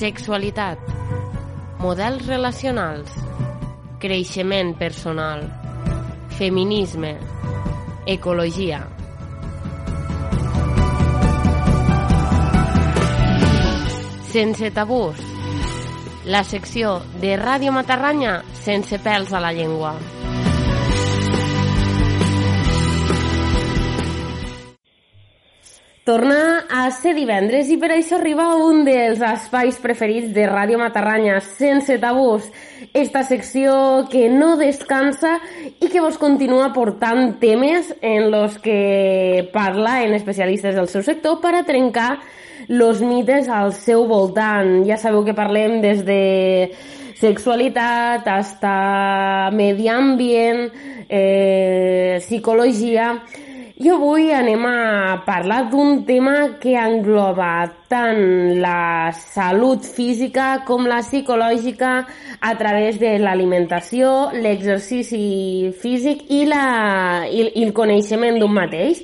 sexualitat, models relacionals, creixement personal, feminisme, ecologia. Sense tabús, la secció de Ràdio Matarranya sense pèls a la llengua. Torna a ser divendres i per això arriba un dels espais preferits de Ràdio Matarranya, Sense Tabús, esta secció que no descansa i que vos continua portant temes en los que parla en especialistes del seu sector per a trencar los mites al seu voltant. Ja sabeu que parlem des de sexualitat hasta medi ambient, eh, psicologia i avui anem a parlar d'un tema que engloba tant la salut física com la psicològica a través de l'alimentació, l'exercici físic i, la, i, i el coneixement d'un mateix.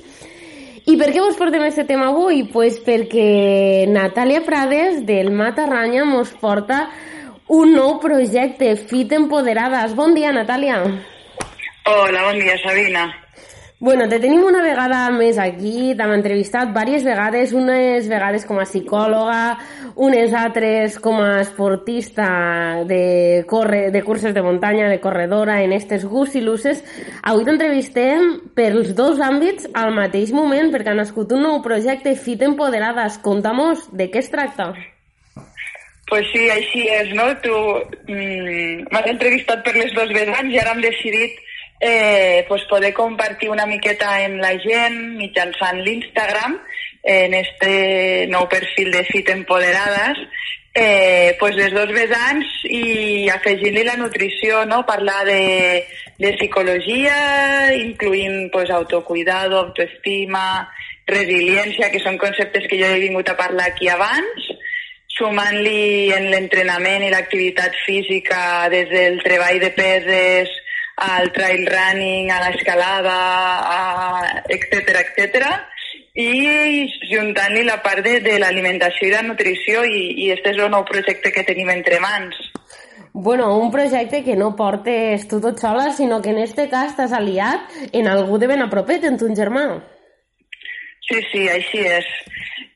I per què vos portem aquest tema avui? Pues perquè Natàlia Prades del Matarranya mos porta un nou projecte, Fit Empoderades. Bon dia, Natàlia. Hola, bon dia, Sabina. Bueno, te tenim una vegada més aquí, t'hem entrevistat diverses vegades, unes vegades com a psicòloga, unes altres com a esportista de, corre, de curses de muntanya, de corredora, en estes gust i luces. Avui t'entrevistem pels dos àmbits al mateix moment, perquè ha nascut un nou projecte, Fit Empoderades. Contamos de què es tracta. Pues sí, així és, no? Tu mm, m'has entrevistat per les dos vegades i ara hem decidit eh, pues poder compartir una miqueta amb la gent mitjançant l'Instagram en este nou perfil de Fit Empoderades eh, pues les dos vessants i afegint-li la nutrició, no? parlar de, de psicologia, incluint pues, autocuidado, autoestima, resiliència, que són conceptes que jo he vingut a parlar aquí abans, sumant-li en l'entrenament i l'activitat física des del treball de peses, al trail running, a l'escalada, etc etc i juntant-li la part de, de l'alimentació i la nutrició i, i este és el nou projecte que tenim entre mans. Bueno, un projecte que no portes tu tot sola, sinó que en este cas t'has aliat en algú de ben a propet, en ton germà. Sí, sí, així és.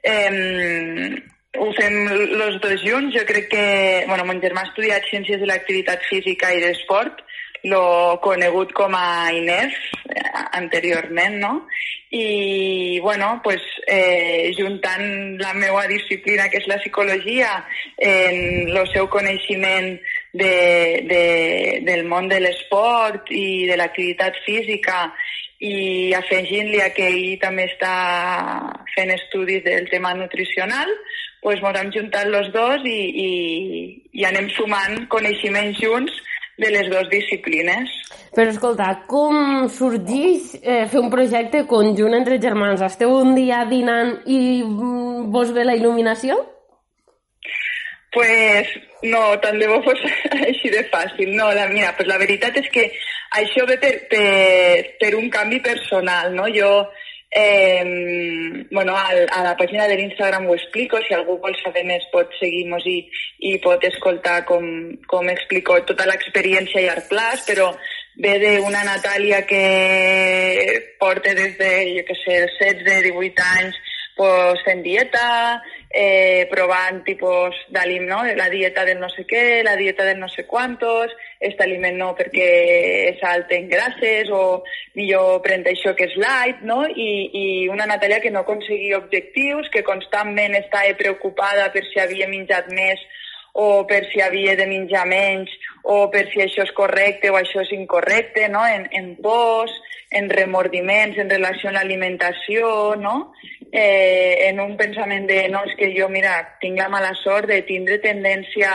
Eh, ho fem els dos junts. Jo crec que... Bueno, mon germà ha estudiat Ciències de l'Activitat Física i d'Esport lo conegut com a Inés eh, anteriorment, no? I, bueno, pues, eh, juntant la meva disciplina, que és la psicologia, en el seu coneixement de, de, del món de l'esport i de l'activitat física i afegint-li a que ell també està fent estudis del tema nutricional, pues, ens hem juntat els dos i, i, i anem sumant coneixements junts de les dues disciplines. Però escolta, com sorgeix eh, fer un projecte conjunt entre germans? Esteu un dia dinant i mm, vos ve la il·luminació? Pues no, tant de bo fos així de fàcil. No, la, mira, pues la veritat és que això ve per, per, per un canvi personal, no? Jo Eh, bueno, al, a la pàgina de l'Instagram ho explico, si algú vol saber més pot seguir-nos i, i pot escoltar com, com explico tota l'experiència i art plaç, però ve d'una Natàlia que porta des de, jo què sé, els 16, 18 anys pues, fent dieta, eh, provant tipus d'aliment, no? la dieta del no sé què, la dieta del no sé quantos, aquest aliment no perquè és alt en grasses o millor prendre això que és light, no? I, i una Natàlia que no aconseguia objectius, que constantment estava preocupada per si havia menjat més o per si havia de menjar menys o per si això és correcte o això és incorrecte, no? en, en pors, en remordiments en relació a l'alimentació, no? eh, en un pensament de no, és que jo, mira, tinc la mala sort de tindre tendència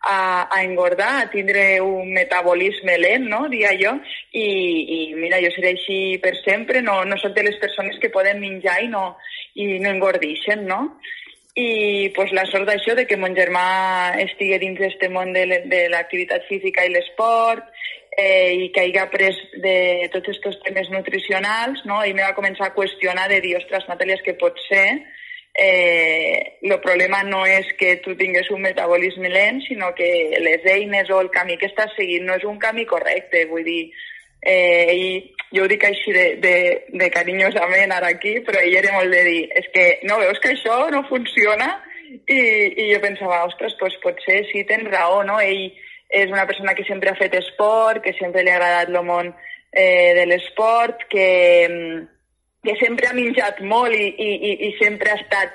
a, a engordar, a tindre un metabolisme lent, no? dia jo, i, i mira, jo seré així per sempre, no, no soc de les persones que poden menjar i no, i no engordixen, no? I pues, la sort d'això, de que mon germà estigui dins d'aquest món de l'activitat física i l'esport, eh, i que hagi après de tots aquests temes nutricionals, no? i me va començar a qüestionar de dir, ostres, Natàlia, és que pot ser eh, el problema no és que tu tingues un metabolisme lent, sinó que les eines o el camí que estàs seguint no és un camí correcte. Vull dir, eh, i jo ho dic així de, de, de carinyosament ara aquí, però ell era molt de dir, és que no veus que això no funciona? I, i jo pensava, ostres, doncs potser sí, tens raó, no? Ell és una persona que sempre ha fet esport, que sempre li ha agradat el món eh, de l'esport, que, que sempre ha menjat molt i, i, i sempre ha estat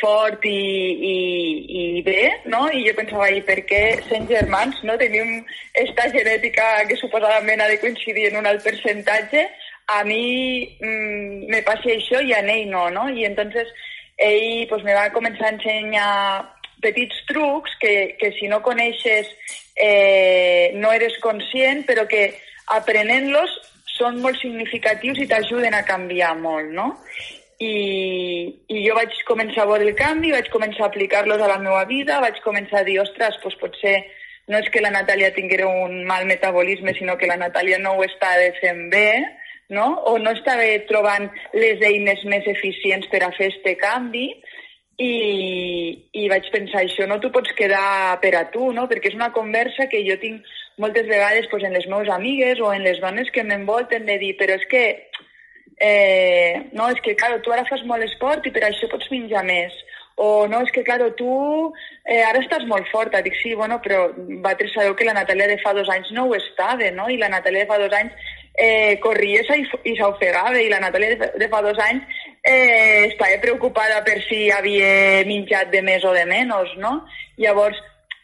fort i, i, i bé, no? I jo pensava, i per què sent germans, no? Tenim esta genètica que suposadament ha de coincidir en un alt percentatge, a mi mm, me passa això i a ell no, no? I entonces ell pues, me va començar a ensenyar petits trucs que, que si no coneixes eh, no eres conscient, però que aprenent-los són molt significatius i t'ajuden a canviar molt, no? I, I jo vaig començar a veure el canvi, vaig començar a aplicar-los a la meva vida, vaig començar a dir, ostres, doncs potser no és que la Natàlia tinguera un mal metabolisme, sinó que la Natàlia no ho està fent bé, no? o no estava trobant les eines més eficients per a fer este canvi, i, i vaig pensar, això no t'ho pots quedar per a tu, no? perquè és una conversa que jo tinc moltes vegades pues, en les meves amigues o en les dones que m'envolten de dir, però és que, eh, no, és que, claro, tu ara fas molt esport i per això pots menjar més. O no, és que, claro, tu eh, ara estàs molt forta. Dic, sí, bueno, però vosaltres sabeu que la Natàlia de fa dos anys no ho estava, no? I la Natàlia de fa dos anys eh, corria i s'ofegava i la Natàlia de, de fa dos anys eh, estava preocupada per si havia menjat de més o de menys, no? Llavors,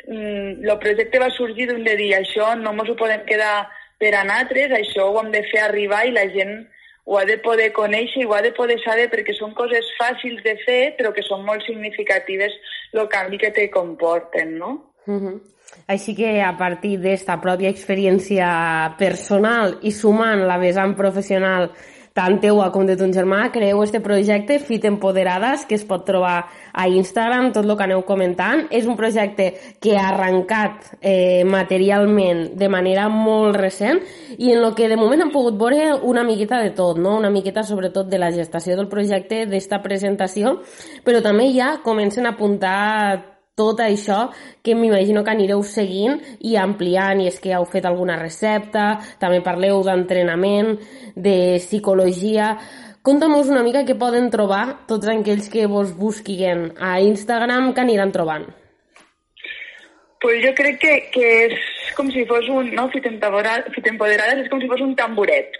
el mm, projecte va sorgir d'un de dir això no ens ho podem quedar per a nosaltres, això ho hem de fer arribar i la gent ho ha de poder conèixer i ho ha de poder saber perquè són coses fàcils de fer però que són molt significatives el canvi que te comporten, no? Uh -huh. Així que a partir d'esta pròpia experiència personal i sumant la vessant professional tant teua com de ton germà, creeu este projecte Fit Empoderades, que es pot trobar a Instagram, tot el que aneu comentant. És un projecte que ha arrencat eh, materialment de manera molt recent i en el que de moment hem pogut veure una miqueta de tot, no? una miqueta sobretot de la gestació del projecte, d'esta presentació, però també ja comencen a apuntar tot això que m'imagino que anireu seguint i ampliant, i és que heu fet alguna recepta, també parleu d'entrenament, de psicologia... Conta'm-nos una mica què poden trobar tots aquells que vos busquin a Instagram que aniran trobant. Pues jo crec que, que és com si fos un, no, Fit Empoderades és com si fos un tamboret,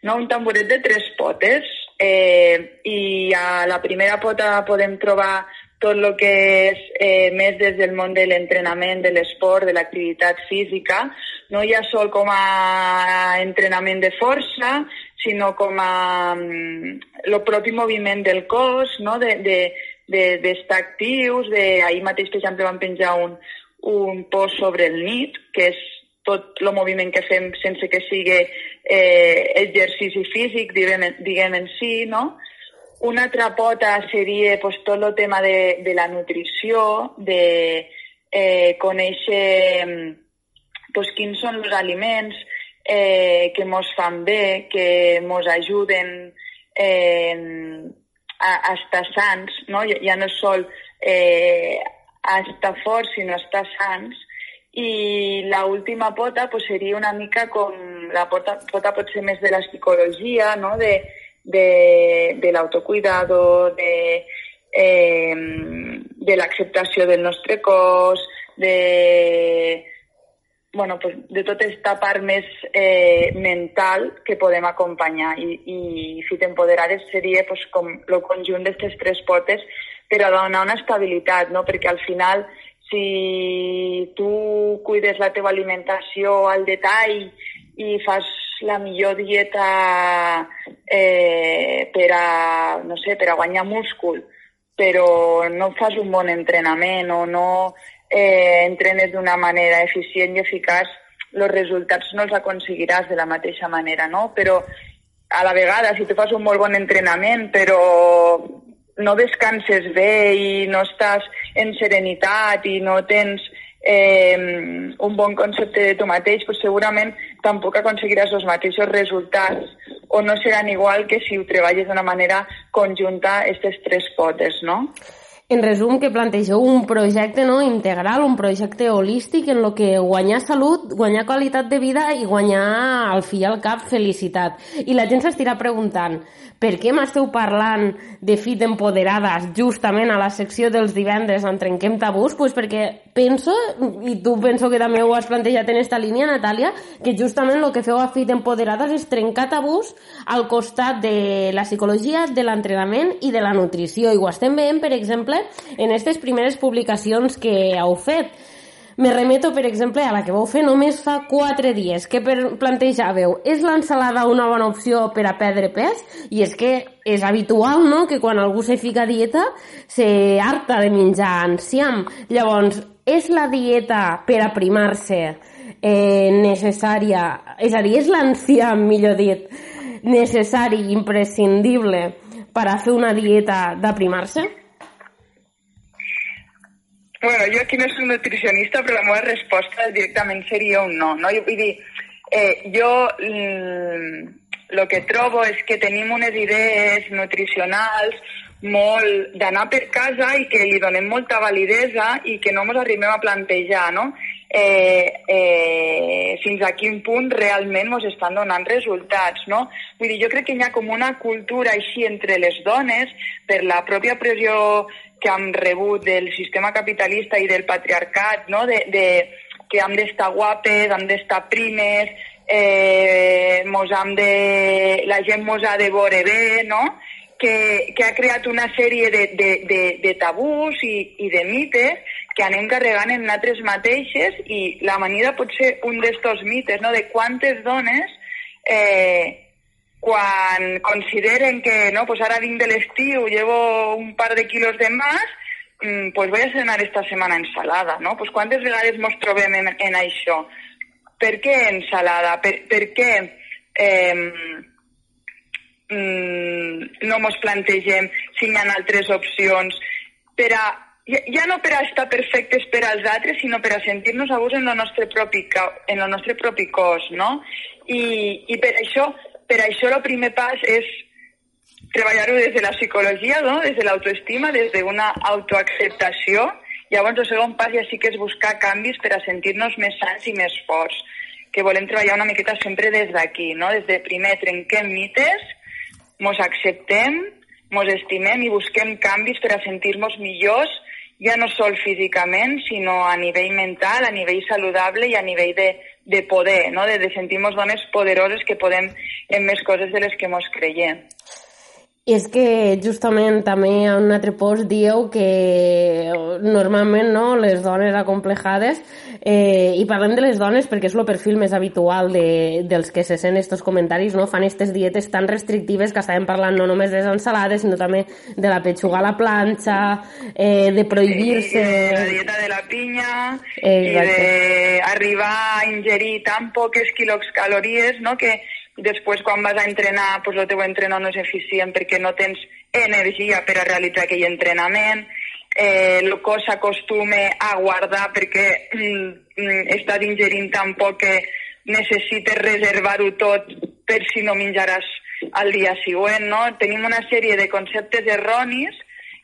no? un tamboret de tres potes, eh, i a la primera pota podem trobar tot el que és eh, més des del món de l'entrenament, de l'esport, de l'activitat física, no ja sol com a entrenament de força, sinó com a el mm, propi moviment del cos, no? de, de, d'estar de, de actius, de, ahir mateix, per exemple, vam penjar un, un post sobre el nit, que és tot el moviment que fem sense que sigui eh, exercici físic, diguem, diguem en si, no? Una altra pota seria pues, tot el tema de, de la nutrició, de eh, conèixer pues, quins són els aliments eh, que ens fan bé, que ens ajuden eh, a, a estar sants, no? Ja, ja no és sol eh, a estar forts, sinó a estar sants. I la última pota pues, seria una mica com la pota, pota pot ser més de la psicologia, no? de, de, de l'autocuidado, de, eh, de l'acceptació del nostre cos, de, bueno, pues de tota aquesta part més eh, mental que podem acompanyar i, i Fit Empoderades seria pues, com el conjunt d'aquestes tres potes per a donar una estabilitat, no? perquè al final si tu cuides la teva alimentació al detall i fas la millor dieta eh, per a, no sé, per a guanyar múscul, però no fas un bon entrenament o no eh, entrenes d'una manera eficient i eficaç, els resultats no els aconseguiràs de la mateixa manera, no? Però a la vegada, si tu fas un molt bon entrenament, però no descanses bé i no estàs en serenitat i no tens eh, un bon concepte de tu mateix, pues segurament tampoc aconseguiràs els mateixos resultats o no seran igual que si ho treballes d'una manera conjunta aquestes tres potes, no? En resum, que plantegeu un projecte no, integral, un projecte holístic en el que guanyar salut, guanyar qualitat de vida i guanyar al fi i al cap felicitat. I la gent s'estirà preguntant, per què m'esteu parlant de FIT empoderades justament a la secció dels divendres en Trenquem Tabús? Pues perquè penso, i tu penso que també ho has plantejat en esta línia, Natàlia, que justament el que feu a FIT empoderades és trencar tabús al costat de la psicologia, de l'entrenament i de la nutrició. I ho estem veient, per exemple, en aquestes primeres publicacions que heu fet me remeto, per exemple, a la que vau fer només fa 4 dies, que plantejàveu, és l'ensalada una bona opció per a perdre pes? I és que és habitual, no?, que quan algú se fica a dieta se harta de menjar enciam. Llavors, és la dieta per aprimar-se eh, necessària, és a dir, és l'enciam, millor dit, necessari, imprescindible per a fer una dieta d'aprimar-se? Bueno, jo aquí no soc nutricionista, però la meva resposta directament seria un no. no? Jo vull dir, eh, jo el mm, que trobo és que tenim unes idees nutricionals molt d'anar per casa i que li donem molta validesa i que no ens arribem a plantejar, no? Eh, eh, fins a quin punt realment ens estan donant resultats, no? Vull dir, jo crec que hi ha com una cultura així entre les dones per la pròpia pressió que hem rebut del sistema capitalista i del patriarcat, no? de, de, que hem d'estar guapes, hem d'estar primes, eh, hem de, la gent mos ha de veure bé, no? que, que ha creat una sèrie de, de, de, de tabús i, i de mites que anem carregant en nosaltres mateixes i la manida pot ser un d'estos mites, no? de quantes dones eh, quan consideren que no, pues ara vinc de l'estiu, llevo un par de quilos de más, mm, pues voy a cenar esta semana ensalada, no? Pues quantes vegades ens trobem en, en això? Per què ensalada? Per, per què eh, no ens plantegem si hi ha altres opcions per a ja, ja no per a estar perfectes per als altres, sinó per a sentir-nos a gust en el nostre propi, en el nostre propi cos, no? I, I per això per això el primer pas és treballar-ho des de la psicologia, no? des de l'autoestima, des d'una autoacceptació. Llavors, el segon pas ja sí que és buscar canvis per a sentir-nos més sants i més forts, que volem treballar una miqueta sempre des d'aquí, no? des de primer trenquem mites, mos acceptem, mos estimem i busquem canvis per a sentir-nos millors ja no sol físicament, sinó a nivell mental, a nivell saludable i a nivell de, de poder, no? de, de sentir-nos dones poderoses que podem en més coses de les que mos creiem. És que justament també a un altre post dieu que normalment no, les dones acomplejades, eh, i parlem de les dones perquè és el perfil més habitual de, dels que se sent estos comentaris, no? fan aquestes dietes tan restrictives que estàvem parlant no només de les ensalades, sinó també de la petxuga a la planxa, eh, de prohibir-se... Sí, la dieta de la pinya, Exacte. i d'arribar a ingerir tan poques quilocalories no? que Després, quan vas a entrenar, pues, el teu entrenament no és eficient perquè no tens energia per a realitzar aquell entrenament, eh, el cos s'acostuma a guardar perquè mm, mm, estàs ingerint tan poc que necessites reservar-ho tot per si no menjaràs al dia següent, no? Tenim una sèrie de conceptes erronis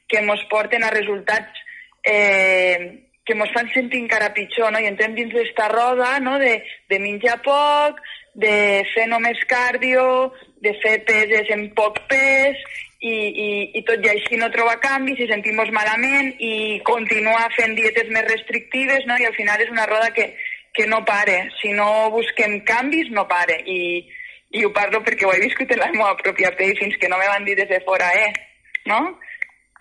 que ens porten a resultats eh, que ens fan sentir encara pitjor, no? I entrem dins d'esta roda, no?, de, de menjar poc, de fer només cardio, de fer peses en poc pes i, i, i tot i així no troba canvis i sentim-nos malament i continuar fent dietes més restrictives no? i al final és una roda que, que no pare. Si no busquem canvis, no pare. I, i ho parlo perquè ho he viscut en la meva pròpia pell fins que no me van dir des de fora, eh, no?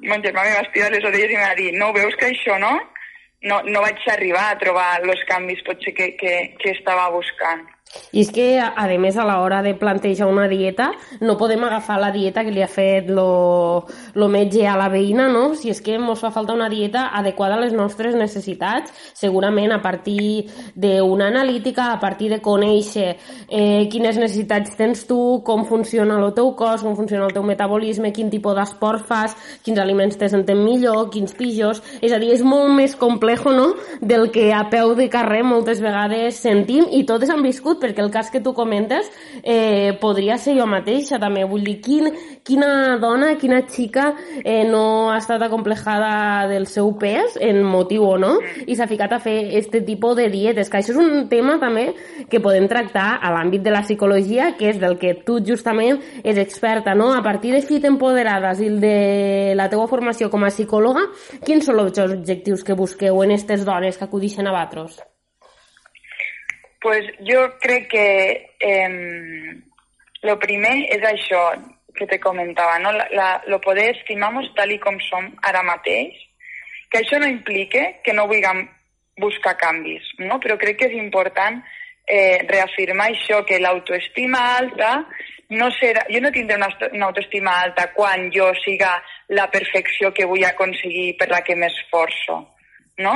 Mon germà me va estirar les orelles i me va dir, no veus que això, no? No, no vaig arribar a trobar els canvis potser que, que, que estava buscant. I és que, a més, a l'hora de plantejar una dieta, no podem agafar la dieta que li ha fet lo, lo metge a la veïna, no? Si és que ens fa falta una dieta adequada a les nostres necessitats, segurament a partir d'una analítica, a partir de conèixer eh, quines necessitats tens tu, com funciona el teu cos, com funciona el teu metabolisme, quin tipus d'esport fas, quins aliments te senten millor, quins pitjors... És a dir, és molt més complex reflejo no, del que a peu de carrer moltes vegades sentim i totes han viscut, perquè el cas que tu comentes eh, podria ser jo mateixa també. Vull dir, quin, quina dona, quina xica eh, no ha estat acomplejada del seu pes, en motiu o no, i s'ha ficat a fer este tipus de dietes, que això és un tema també que podem tractar a l'àmbit de la psicologia, que és del que tu justament és experta, no? A partir de Fit Empoderades i de la teua formació com a psicòloga, quins són els objectius que busqueu en aquestes dones que acudixen a Batros? Pues jo crec que eh, lo primer és això que te comentava, no? la, la, lo poder estimar-nos tal i com som ara mateix, que això no implique que no vulguem buscar canvis, no? però crec que és important eh, reafirmar això, que l'autoestima alta no serà... Jo no tindré una, una autoestima alta quan jo siga la perfecció que vull aconseguir per la que m'esforço, no?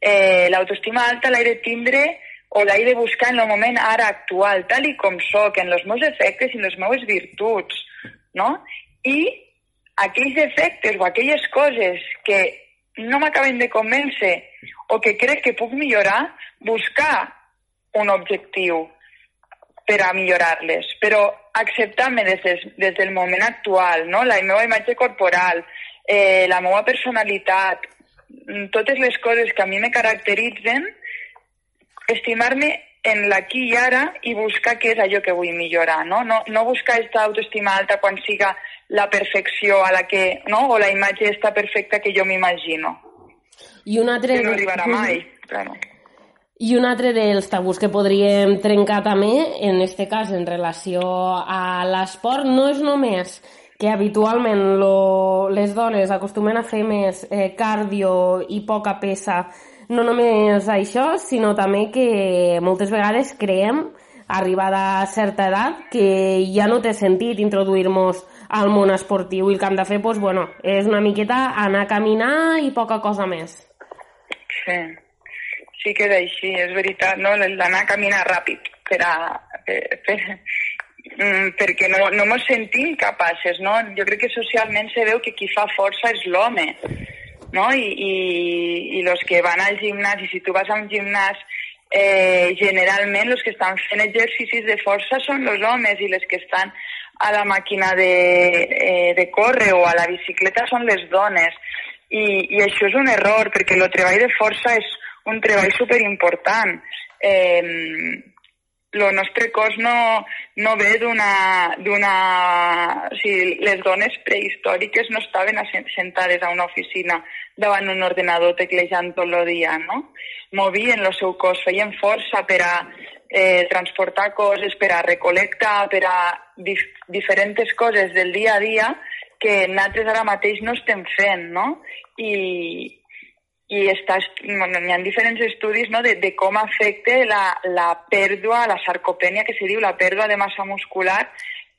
Eh, l'autoestima alta l'he de tindre o l'he de buscar en el moment ara actual, tal i com sóc, en els meus efectes i les meves virtuts, no? I aquells efectes o aquelles coses que no m'acaben de convèncer o que crec que puc millorar, buscar un objectiu per a millorar-les, però acceptar-me des, des, des del moment actual, no? la meva imatge corporal, eh, la meva personalitat, totes les coses que a mi me caracteritzen, estimar-me en l'aquí i ara i buscar què és allò que vull millorar, no? No, no buscar aquesta autoestima alta quan siga la perfecció a la que, no? o la imatge està perfecta que jo m'imagino. I un altre... Que no arribarà mai, claro. I un altre dels tabús que podríem trencar també, en este cas en relació a l'esport, no és només que habitualment lo, les dones acostumen a fer més eh, cardio i poca pesa, no només això, sinó també que moltes vegades creiem, arribada a certa edat, que ja no té sentit introduir-nos al món esportiu i el que hem de fer, doncs, bueno, és una miqueta anar a caminar i poca cosa més. Sí sí que és així, és veritat, no? d'anar a caminar ràpid per a, per, per, mm, perquè no, no ens sentim capaces, no? Jo crec que socialment se veu que qui fa força és l'home, no? I, i, i los que van al gimnàs, i si tu vas a un gimnàs, eh, generalment els que estan fent exercicis de força són els homes i les que estan a la màquina de, eh, de córrer o a la bicicleta són les dones. I, I això és un error, perquè el treball de força és un treball superimportant. Eh, el nostre cos no, no ve d'una... O sigui, les dones prehistòriques no estaven sentades a una oficina davant un ordenador teclejant tot el dia, no? Movien el seu cos, feien força per a eh, transportar coses, per a recolectar, per a dif diferents coses del dia a dia que nosaltres ara mateix no estem fent, no? I, i està, bueno, hi ha diferents estudis no, de, de com afecta la, la pèrdua, la sarcopènia, que se diu la pèrdua de massa muscular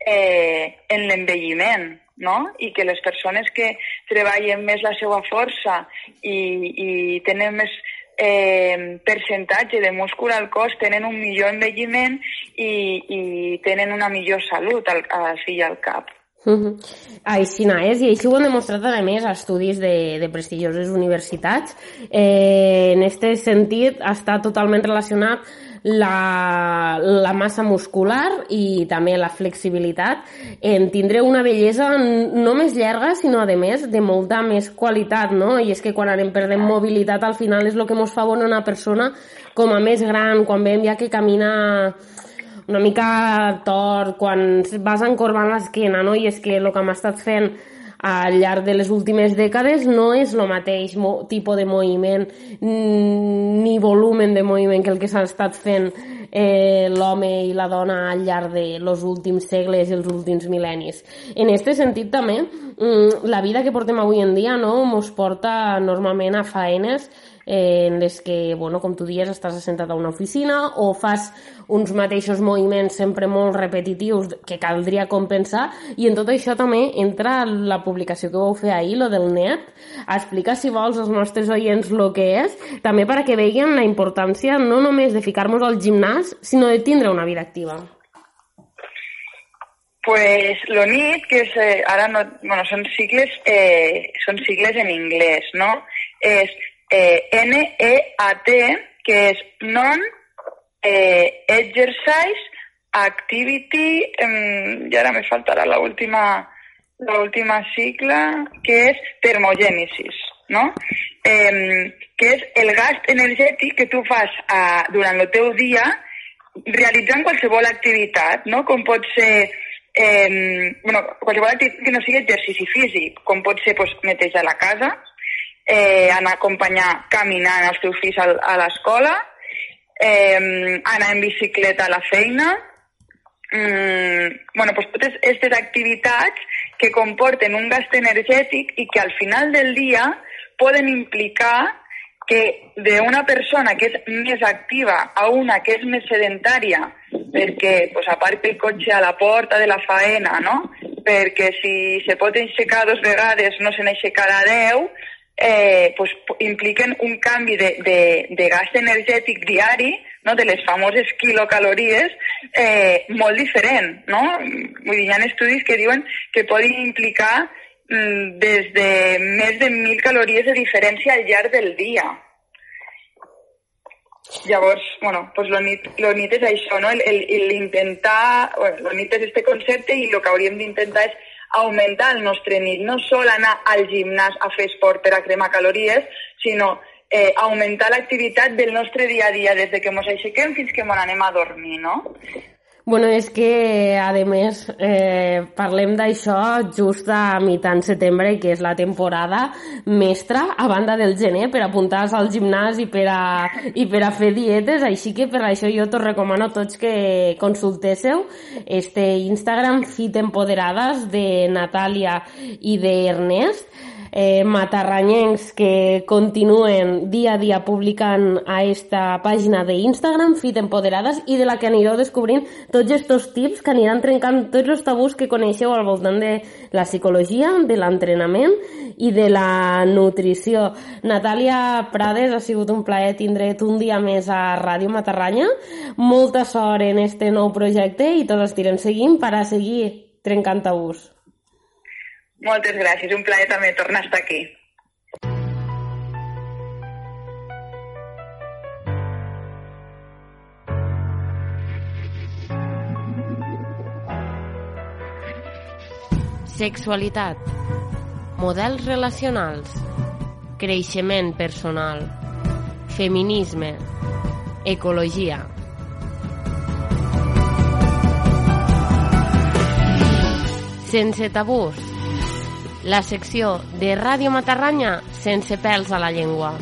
eh, en l'envelliment, no? I que les persones que treballen més la seva força i, i tenen més eh, percentatge de múscul al cos tenen un millor envelliment i, i tenen una millor salut al, al fill al cap. Uh -huh. Així no és, i així ho han demostrat a més estudis de, de prestigioses universitats. Eh, en aquest sentit està totalment relacionat la, la massa muscular i també la flexibilitat en tindre una bellesa no més llarga, sinó a més de molta més qualitat, no? I és que quan anem perdent mobilitat al final és el que ens fa bona una persona com a més gran, quan veiem ja que camina una mica tort, quan vas encorbant l'esquena, no? I és que el que hem estat fent al llarg de les últimes dècades no és el mateix tipus de moviment ni volumen de moviment que el que s'ha estat fent eh, l'home i la dona al llarg de los últims segles i els últims mil·lennis. En aquest sentit també, mm, la vida que portem avui en dia no, mos porta normalment a faenes eh, en les que, bueno, com tu dies, estàs assentat a una oficina o fas uns mateixos moviments sempre molt repetitius que caldria compensar i en tot això també entra la publicació que vau fer ahir, lo del net. Explica, si vols, als nostres oients el que és, també perquè vegin la importància no només de ficar-nos al gimnàs, sinó de tindre una vida activa. Pues lo NIT, que és, eh, no, bueno, són sigles, eh, són sigles en anglès, no? És eh, N-E-A-T, que és Non eh, Exercise Activity, eh, i ara me faltarà la última, la última sigla, que és termogènesis, no? Eh, que és el gast energètic que tu fas eh, durant el teu dia realitzant qualsevol activitat, no? Com pot ser eh, bueno, qualsevol activitat que no sigui exercici físic, com pot ser pues, netejar la casa, eh, anar a acompanyar caminant els teus fills a, a l'escola, eh, anar en bicicleta a la feina, mm, bueno, pues totes aquestes activitats que comporten un gast energètic i que al final del dia poden implicar que d'una persona que és més activa a una que és més sedentària, perquè pues, aparca el cotxe a la porta de la faena, no? perquè si se pot aixecar dos vegades no se n'aixecarà deu, eh, pues, impliquen un canvi de, de, de gas energètic diari, no? de les famoses quilocalories, eh, molt diferent. No? Vull dir, hi ha estudis que diuen que poden implicar des de més de 1.000 calories de diferència al llarg del dia. Llavors, bueno, pues lo nit, lo nit és això, no? L'intentar, bueno, lo nit és este concepte i el que hauríem d'intentar és augmentar el nostre nit, no sol anar al gimnàs a fer esport per a cremar calories, sinó eh, augmentar l'activitat del nostre dia a dia des de que ens aixequem fins que ens anem a dormir, no? Bueno, és que, a més, eh, parlem d'això just a mitjan setembre, que és la temporada mestra, a banda del gener, per apuntar-se al gimnàs i per, a, i per a fer dietes, així que per això jo t'ho recomano a tots que consultéssiu este Instagram Fit Empoderades de Natàlia i d'Ernest, eh, matarranyencs que continuen dia a dia publicant a esta pàgina d'Instagram, Fit Empoderades, i de la que anireu descobrint tots aquests tips que aniran trencant tots els tabús que coneixeu al voltant de la psicologia, de l'entrenament i de la nutrició. Natàlia Prades, ha sigut un plaer tindre't un dia més a Ràdio Matarranya. Molta sort en este nou projecte i tots estirem seguint per a seguir trencant tabús. Moltes gràcies, un plaer també tornar a estar aquí. Sexualitat, models relacionals, creixement personal, feminisme, ecologia. Sense tabús, la secció de Ràdio Matarranya sense pèls a la llengua.